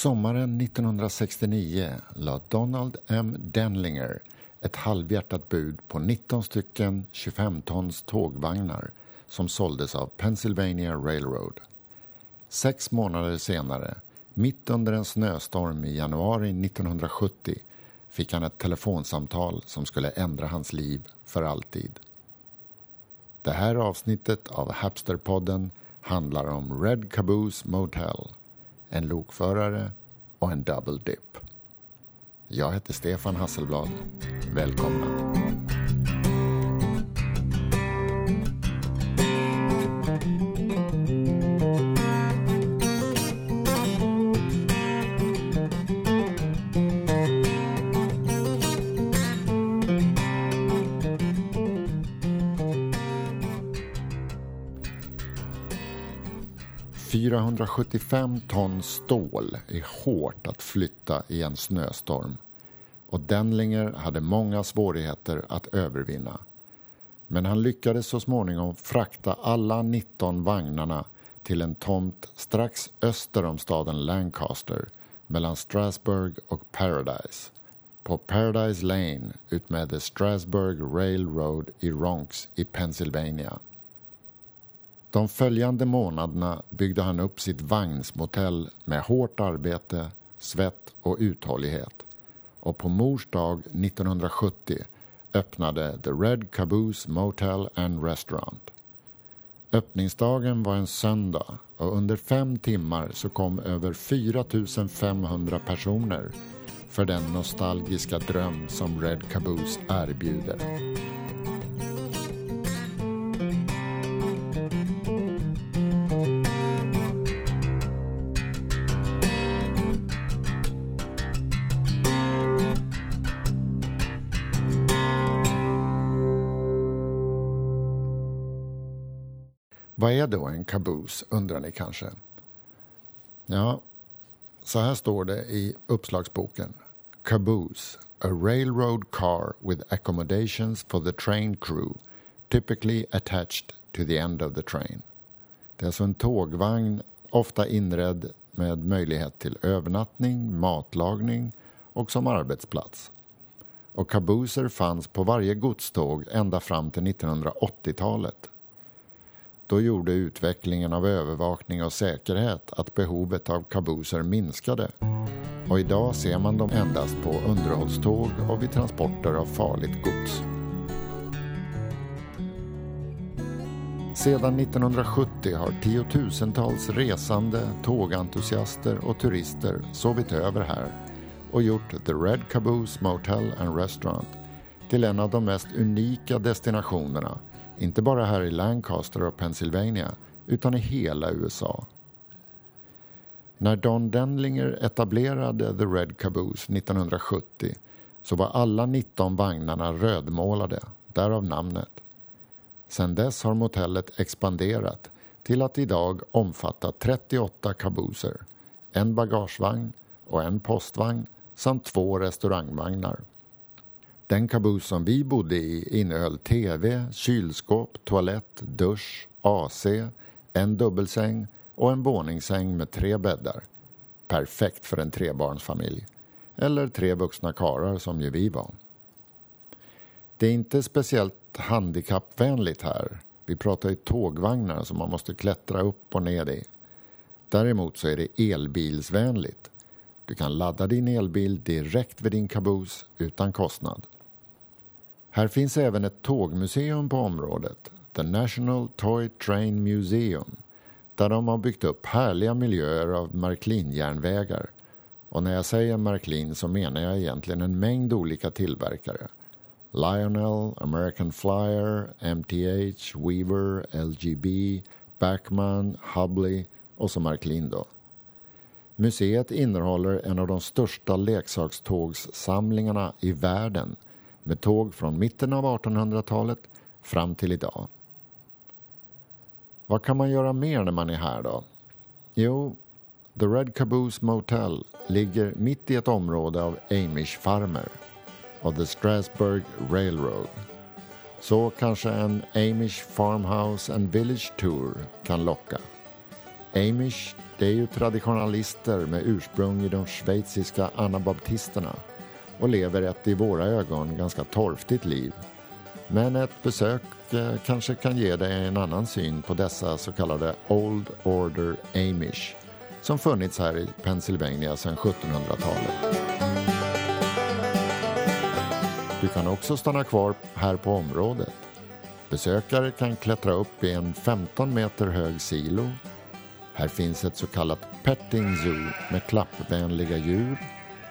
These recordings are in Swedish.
Sommaren 1969 la Donald M. Denlinger ett halvhjärtat bud på 19 stycken 25 tons tågvagnar som såldes av Pennsylvania Railroad. Sex månader senare, mitt under en snöstorm i januari 1970 fick han ett telefonsamtal som skulle ändra hans liv för alltid. Det här avsnittet av Hapsterpodden handlar om Red Caboose Motel, en lokförare och en double dip. Jag heter Stefan Hasselblad. Välkomna. 475 ton stål är hårt att flytta i en snöstorm och Denlinger hade många svårigheter att övervinna. Men han lyckades så småningom frakta alla 19 vagnarna till en tomt strax öster om staden Lancaster mellan Strasbourg och Paradise på Paradise Lane utmed The Strasbourg Railroad i Ronks i Pennsylvania. De följande månaderna byggde han upp sitt vagnsmotell med hårt arbete, svett och uthållighet. Och på mors dag 1970 öppnade The Red Caboose Motel and Restaurant. Öppningsdagen var en söndag och under fem timmar så kom över 4 500 personer för den nostalgiska dröm som Red Caboose erbjuder. Är då en caboose, undrar ni kanske? Ja, så här står det i uppslagsboken. Caboose, a railroad car with accommodations for the train crew, typically attached to the end of the train. Det är alltså en tågvagn, ofta inredd med möjlighet till övernattning, matlagning och som arbetsplats. Och kabuser fanns på varje godståg ända fram till 1980-talet då gjorde utvecklingen av övervakning och säkerhet att behovet av kabuser minskade. Och idag ser man dem endast på underhållståg och vid transporter av farligt gods. Sedan 1970 har tiotusentals resande, tågentusiaster och turister sovit över här och gjort The Red Caboose Motel and Restaurant till en av de mest unika destinationerna inte bara här i Lancaster och Pennsylvania, utan i hela USA. När Don Denlinger etablerade The Red Caboose 1970 så var alla 19 vagnarna rödmålade, därav namnet. Sedan dess har motellet expanderat till att idag omfatta 38 cabooser en bagagevagn och en postvagn samt två restaurangvagnar. Den kaboos som vi bodde i innehöll tv, kylskåp, toalett, dusch, AC, en dubbelsäng och en våningssäng med tre bäddar. Perfekt för en trebarnsfamilj. Eller tre vuxna karar som ju vi var. Det är inte speciellt handikappvänligt här. Vi pratar ju tågvagnar som man måste klättra upp och ner i. Däremot så är det elbilsvänligt. Du kan ladda din elbil direkt vid din kabus utan kostnad. Här finns även ett tågmuseum på området, The National Toy Train Museum, där de har byggt upp härliga miljöer av Märklin-järnvägar. Och när jag säger Märklin så menar jag egentligen en mängd olika tillverkare. Lionel, American Flyer, MTH, Weaver, LGB, Backman, Hubley och så Märklin då. Museet innehåller en av de största leksakstågssamlingarna i världen med tåg från mitten av 1800-talet fram till idag. Vad kan man göra mer när man är här då? Jo, The Red Caboose Motel ligger mitt i ett område av Amish farmer och The Strasbourg Railroad. Så kanske en Amish Farmhouse and Village Tour kan locka. Amish, det är ju traditionalister med ursprung i de schweiziska anabaptisterna och lever ett i våra ögon ganska torftigt liv. Men ett besök eh, kanske kan ge dig en annan syn på dessa så kallade Old Order Amish som funnits här i Pennsylvania sedan 1700-talet. Du kan också stanna kvar här på området. Besökare kan klättra upp i en 15 meter hög silo. Här finns ett så kallat petting zoo med klappvänliga djur.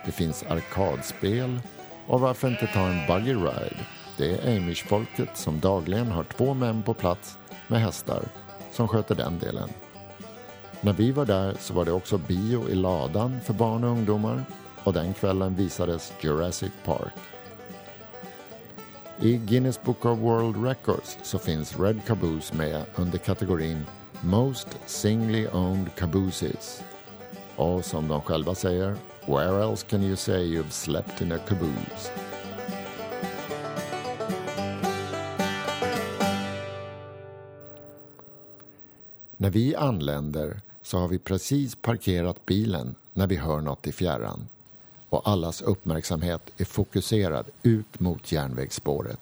Det finns arkadspel och varför inte ta en buggy ride? Det är Amish-folket som dagligen har två män på plats med hästar som sköter den delen. När vi var där så var det också bio i ladan för barn och ungdomar och den kvällen visades Jurassic Park. I Guinness Book of World Records så finns Red Caboose med under kategorin Most Singly Owned Cabooses. Och som de själva säger, Where else can you say you've slept in a caboose? När vi anländer så har vi precis parkerat bilen när vi hör något i fjärran och allas uppmärksamhet är fokuserad ut mot järnvägsspåret.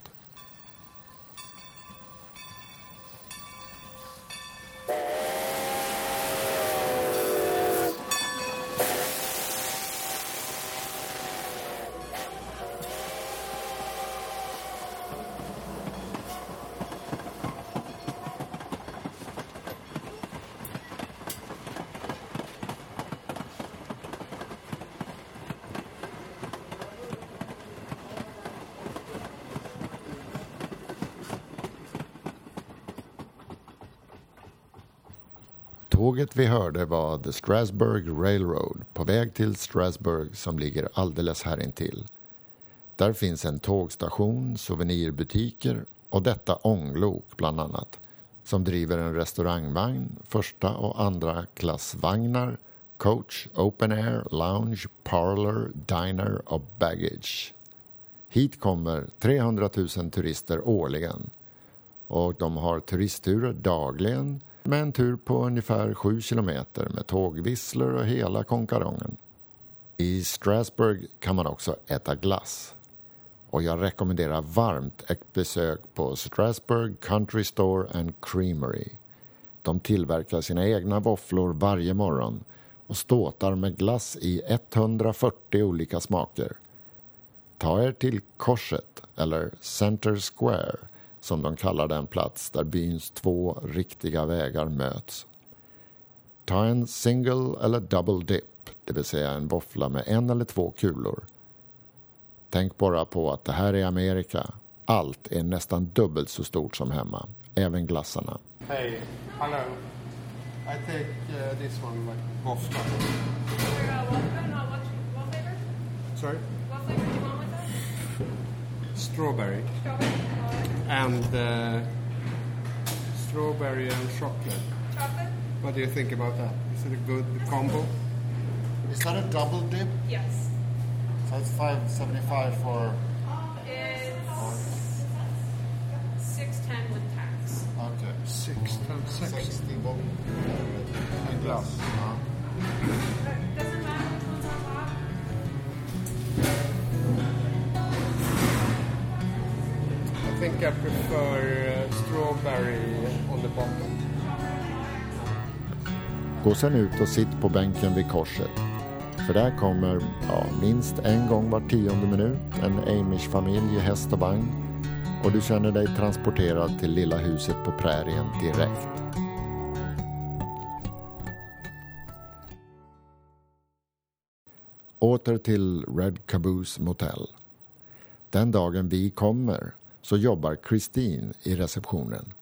Tåget vi hörde var The Strasbourg Railroad på väg till Strasbourg som ligger alldeles här intill. Där finns en tågstation, souvenirbutiker och detta ånglok bland annat som driver en restaurangvagn, första och andra klassvagnar, coach, open air, lounge, parlor, diner och baggage. Hit kommer 300 000 turister årligen och de har turistturer dagligen med en tur på ungefär sju kilometer med tågvisslor och hela konkarongen. I Strasbourg kan man också äta glass. Och jag rekommenderar varmt ett besök på Strasbourg Country Store and Creamery. De tillverkar sina egna våfflor varje morgon och ståtar med glass i 140 olika smaker. Ta er till Korset, eller Center Square som de kallar den plats där byns två riktiga vägar möts. Ta en single eller double dip, det vill säga en våffla med en eller två kulor. Tänk bara på att det här är Amerika. Allt är nästan dubbelt så stort som hemma, även glassarna. Hey, hello. I take uh, this one, like våffla. Sorry? Strawberry. Strawberry? And uh, strawberry and chocolate. Chocolate? What do you think about that? Is it a good combo? Is that a double dip? Yes. So it's 575 for... It's six ten with tax. Okay. Six times six. 60 And glass. Doesn't matter think I prefer strawberry on the bottom. Gå sen ut och sitt på bänken vid korset. För där kommer, ja, minst en gång var tionde minut en Amish-familj i häst och vagn och du känner dig transporterad till lilla huset på prärien direkt. Åter till Red Caboose Motel. Den dagen vi kommer så jobbar Christine i receptionen.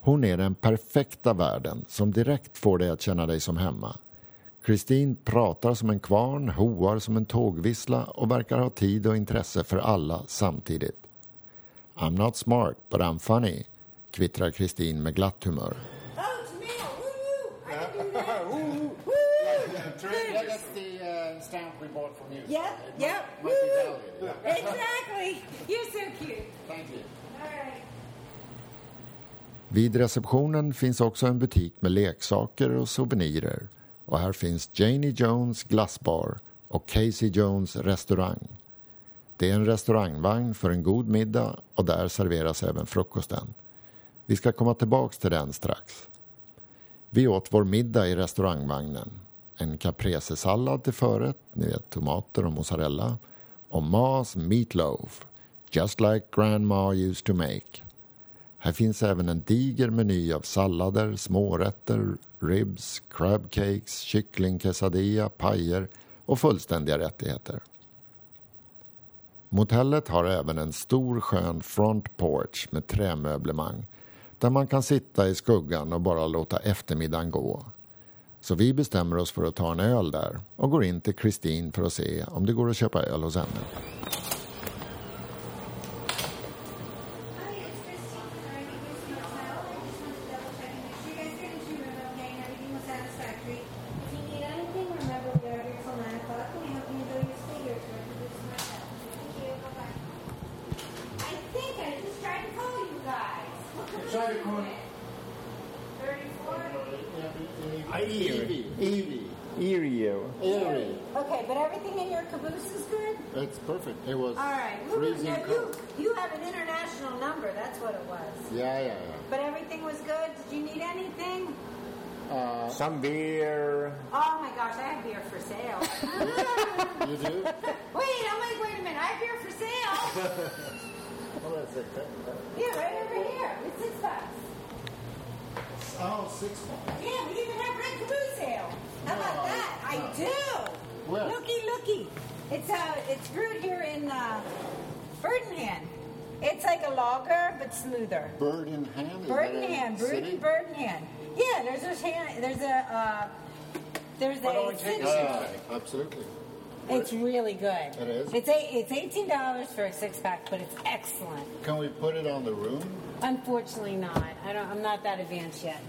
Hon är den perfekta värden som direkt får dig att känna dig som hemma. Christine pratar som en kvarn, hoar som en tågvissla och verkar ha tid och intresse för alla samtidigt. I'm not smart, but I'm funny, kvittrar Christine med glatt humör. Oh, me! Woo! You're so cute. Thank you. Right. Vid receptionen finns också en butik med leksaker och souvenirer och här finns Janie Jones glassbar och Casey Jones restaurang. Det är en restaurangvagn för en god middag och där serveras även frukosten. Vi ska komma tillbaks till den strax. Vi åt vår middag i restaurangvagnen. En caprese-sallad till förrätt, ni vet tomater och mozzarella och Mars meatloaf, just like grandma used to make. Här finns även en diger meny av sallader, smårätter, ribs, crab cakes, kyckling quesadilla, pajer och fullständiga rättigheter. Motellet har även en stor skön front porch med trämöblemang där man kan sitta i skuggan och bara låta eftermiddagen gå. Så vi bestämmer oss för att ta en öl där och går in till Kristin för att se om det går att köpa öl hos henne. 34? Evie. Evie. Erie. Evie. Okay, but everything in your caboose is good? It's perfect. It was All right. freezing Now, you, you have an international number. That's what it was. Yeah, yeah, yeah. But everything was good. Did you need anything? Uh, Some beer. Oh my gosh, I have beer for sale. you do? wait, I'm like, wait a minute, I have beer for sale. Hold on a second. yeah, right over here. It's six bucks. Oh, six months. Yeah, we even have red caboose ale. How about that? I do. Where? Looky, looky. It's uh, it's brewed here in uh, Burdenham. It's like a lager but smoother. Bird in hand? Is Burdenham, that a brewed city? in Burdenham. Yeah, there's a shan- there's a uh, there's Why don't a we take city- a Yeah, absolutely. It's really good. It is? It's a, it's eighteen dollars for a six pack, but it's excellent. Can we put it on the room? Unfortunately, not. I don't. I'm not that advanced yet.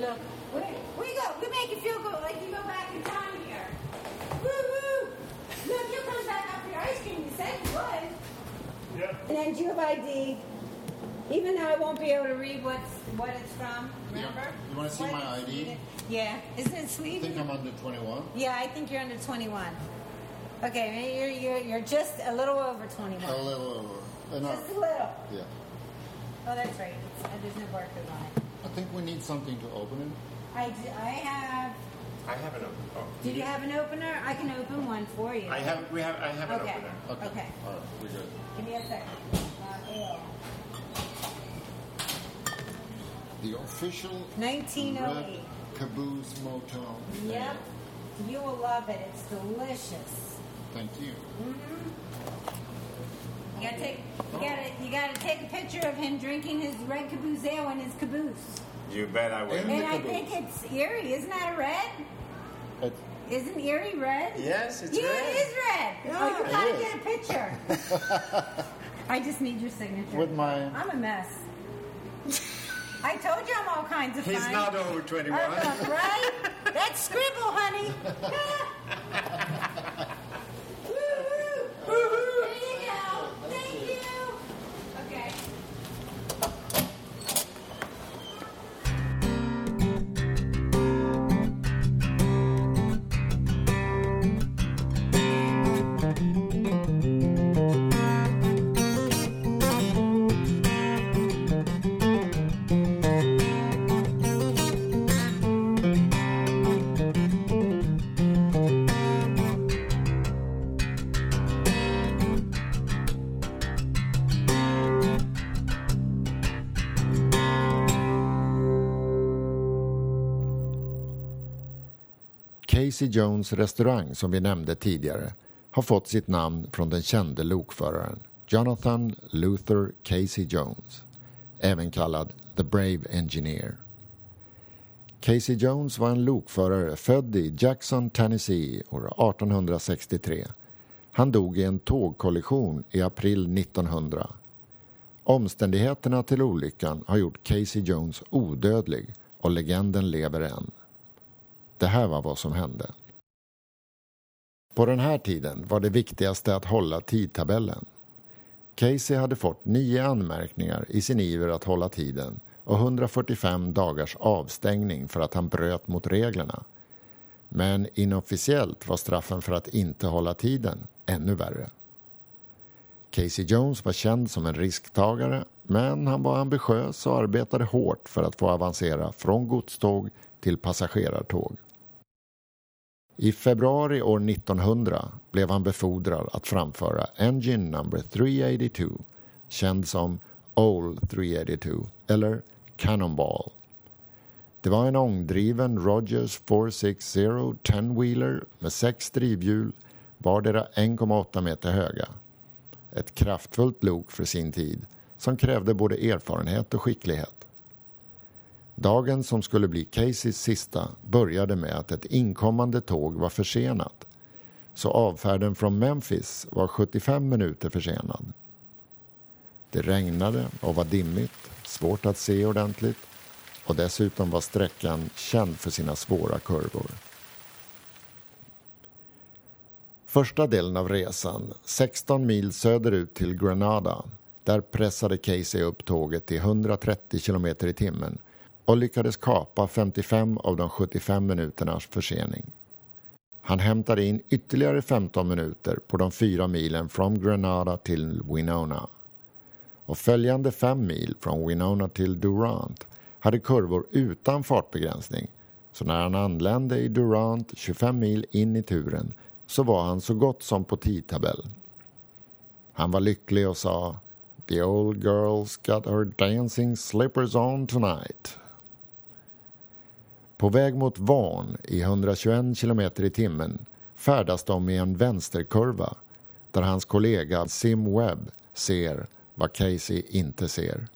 Look, we, we go. We make you feel good, like you go back in time here. Woo woo! Look, you come back up for your ice cream. You said you would. Yeah. And then you have ID. Even though I won't be able to read what's what it's from. Remember? Yeah. You wanna see What my ID? needed. Yeah. Isn't it I sweet? think I'm under 21. Yeah, I think you're under 21. Okay, you're, you're, you're just a little over 21. A little over. Enough. Just a little. Yeah. Oh, that's right. It's, uh, there's no barcode on it. I think we need something to open it. I, d- I have. I have an opener. Oh. Do you have an opener? I can open one for you. I have. We have. I have an Okay. opener. Okay. All right, we're good. Give me a second. Uh, ale. The official 1908. Red Caboose Motel. Yep. You will love it. It's delicious. Thank you. You gotta take. You gotta. You gotta take a picture of him drinking his red caboose ale in his caboose. You bet I will. And I think it's eerie, Isn't that a red? It's, Isn't Erie red? Yes, it's yeah, red. it is red. oh, you gotta get a picture. I just need your signature. with my. I'm a mess. I told you I'm all kinds of He's fun. not over 21. Uh, right? That's scribble, honey. Woo-hoo. There Casey Jones restaurang som vi nämnde tidigare har fått sitt namn från den kände lokföraren Jonathan Luther Casey Jones, även kallad The Brave Engineer. Casey Jones var en lokförare född i Jackson, Tennessee år 1863. Han dog i en tågkollision i april 1900. Omständigheterna till olyckan har gjort Casey Jones odödlig och legenden lever än. Det här var vad som hände. På den här tiden var det viktigaste att hålla tidtabellen. Casey hade fått nio anmärkningar i sin iver att hålla tiden och 145 dagars avstängning för att han bröt mot reglerna. Men inofficiellt var straffen för att inte hålla tiden ännu värre. Casey Jones var känd som en risktagare men han var ambitiös och arbetade hårt för att få avancera från godståg till passagerartåg. I februari år 1900 blev han befordrad att framföra Engine number 382 känd som Old 382 eller Cannonball. Det var en ångdriven Rogers 460 10-wheeler med sex drivhjul vardera 1,8 meter höga. Ett kraftfullt lok för sin tid som krävde både erfarenhet och skicklighet. Dagen som skulle bli Caseys sista började med att ett inkommande tåg var försenat så avfärden från Memphis var 75 minuter försenad. Det regnade och var dimmigt, svårt att se ordentligt och dessutom var sträckan känd för sina svåra kurvor. Första delen av resan, 16 mil söderut till Granada, där pressade Casey upp tåget till 130 km i timmen och lyckades kapa 55 av de 75 minuternas försening. Han hämtade in ytterligare 15 minuter på de fyra milen från Granada till Winona. Och följande fem mil från Winona till Durant hade kurvor utan fartbegränsning så när han anlände i Durant 25 mil in i turen så var han så gott som på tidtabell. Han var lycklig och sa The old girl's got her dancing slippers on tonight. På väg mot Van i 121 km i timmen färdas de i en vänsterkurva där hans kollega Sim Webb ser vad Casey inte ser.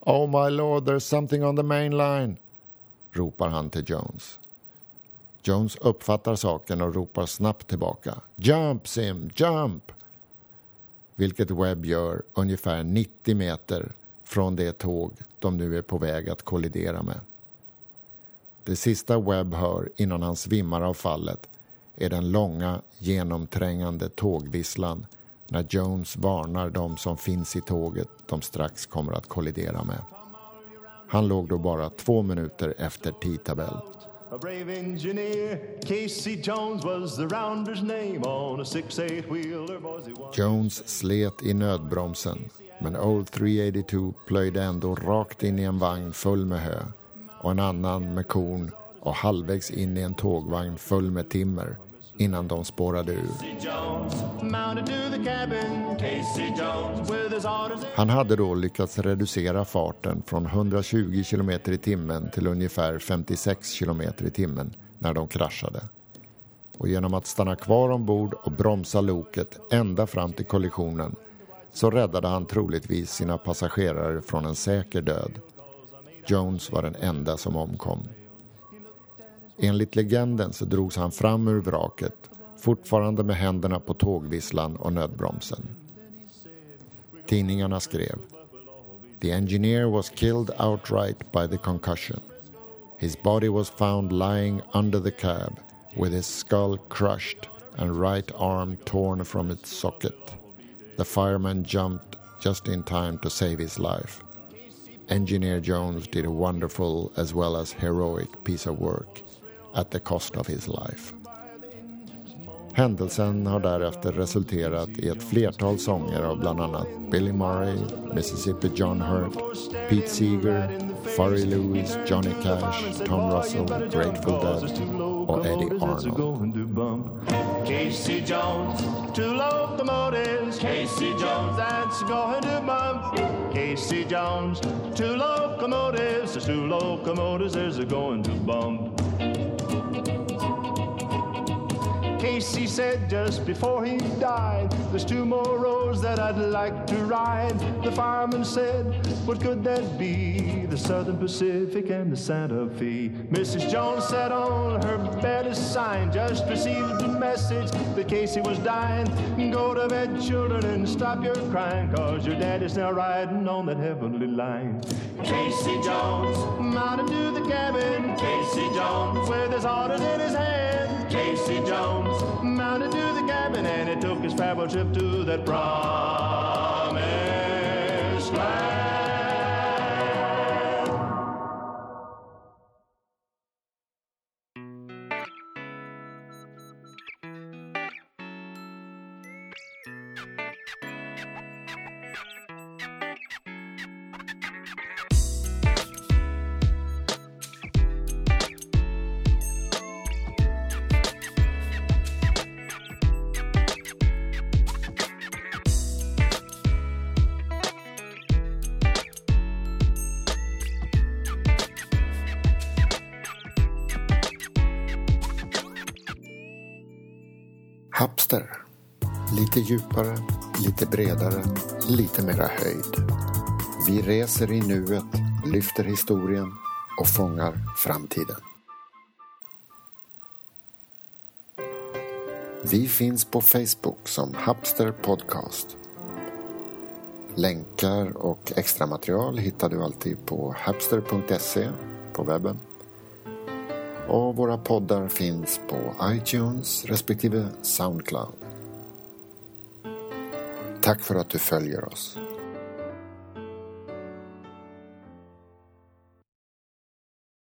Oh my lord, there's something on the main line, ropar han till Jones. Jones uppfattar saken och ropar snabbt tillbaka. Jump Sim, jump! Vilket Webb gör ungefär 90 meter från det tåg de nu är på väg att kollidera med. Det sista Webb hör innan han svimmar av fallet är den långa, genomträngande tågvisslan när Jones varnar dem som finns i tåget de strax kommer att kollidera med. Han låg då bara två minuter efter tidtabell. A brave engineer, Casey Jones was the rounder's name on a six eight wheeler Jones slet i nödbromsen, men Old 382 plöjde ändå rakt in i en vagn full med hö och en annan med korn och halvvägs in i en tågvagn full med timmer innan de spårade ur. Han hade då lyckats reducera farten från 120 km i timmen till ungefär 56 km i timmen när de kraschade. Och genom att stanna kvar ombord och bromsa loket ända fram till kollisionen så räddade han troligtvis sina passagerare från en säker död. Jones var den enda som omkom. Enligt legenden så drogs han fram ur vraket fortfarande med händerna på tågvisslan och nödbromsen. Tidningarna skrev The engineer was killed outright by the concussion. His body was found lying under the cab with his skull crushed and right arm torn from its socket. The fireman jumped just in time to save his life. Engineer Jones did a wonderful as well as heroic piece of work at the cost of his life. Händelsen har därefter resulterat i ett flertal sånger av bland annat Billy Murray, Mississippi John Hurt, Pete Seeger, Furry Lewis, Johnny Cash, Tom Russell, Grateful Dead och Eddie Arnold. Casey Jones, two locomotives. Casey Jones, that's going to bump. Casey Jones, two locomotives. There's two locomotives, there's a going to bump. Casey said just before he died, There's two more roads that I'd like to ride. The fireman said, What could that be? The Southern Pacific and the Santa Fe. Mrs. Jones sat on her bed a sign, just received a message that Casey was dying. Go to bed, children, and stop your crying, cause your daddy's now riding on that heavenly line. Casey Jones, mounted to the cabin. Casey Jones, with his orders in his hand. Casey Jones mounted to the cabin and he took his farewell trip to that promised land. Hapster. Lite djupare, lite bredare, lite mera höjd. Vi reser i nuet, lyfter historien och fångar framtiden. Vi finns på Facebook som Hapster Podcast. Länkar och extra material hittar du alltid på hapster.se på webben. Och våra poddar finns på iTunes respektive Soundcloud. Tack för att du följer oss.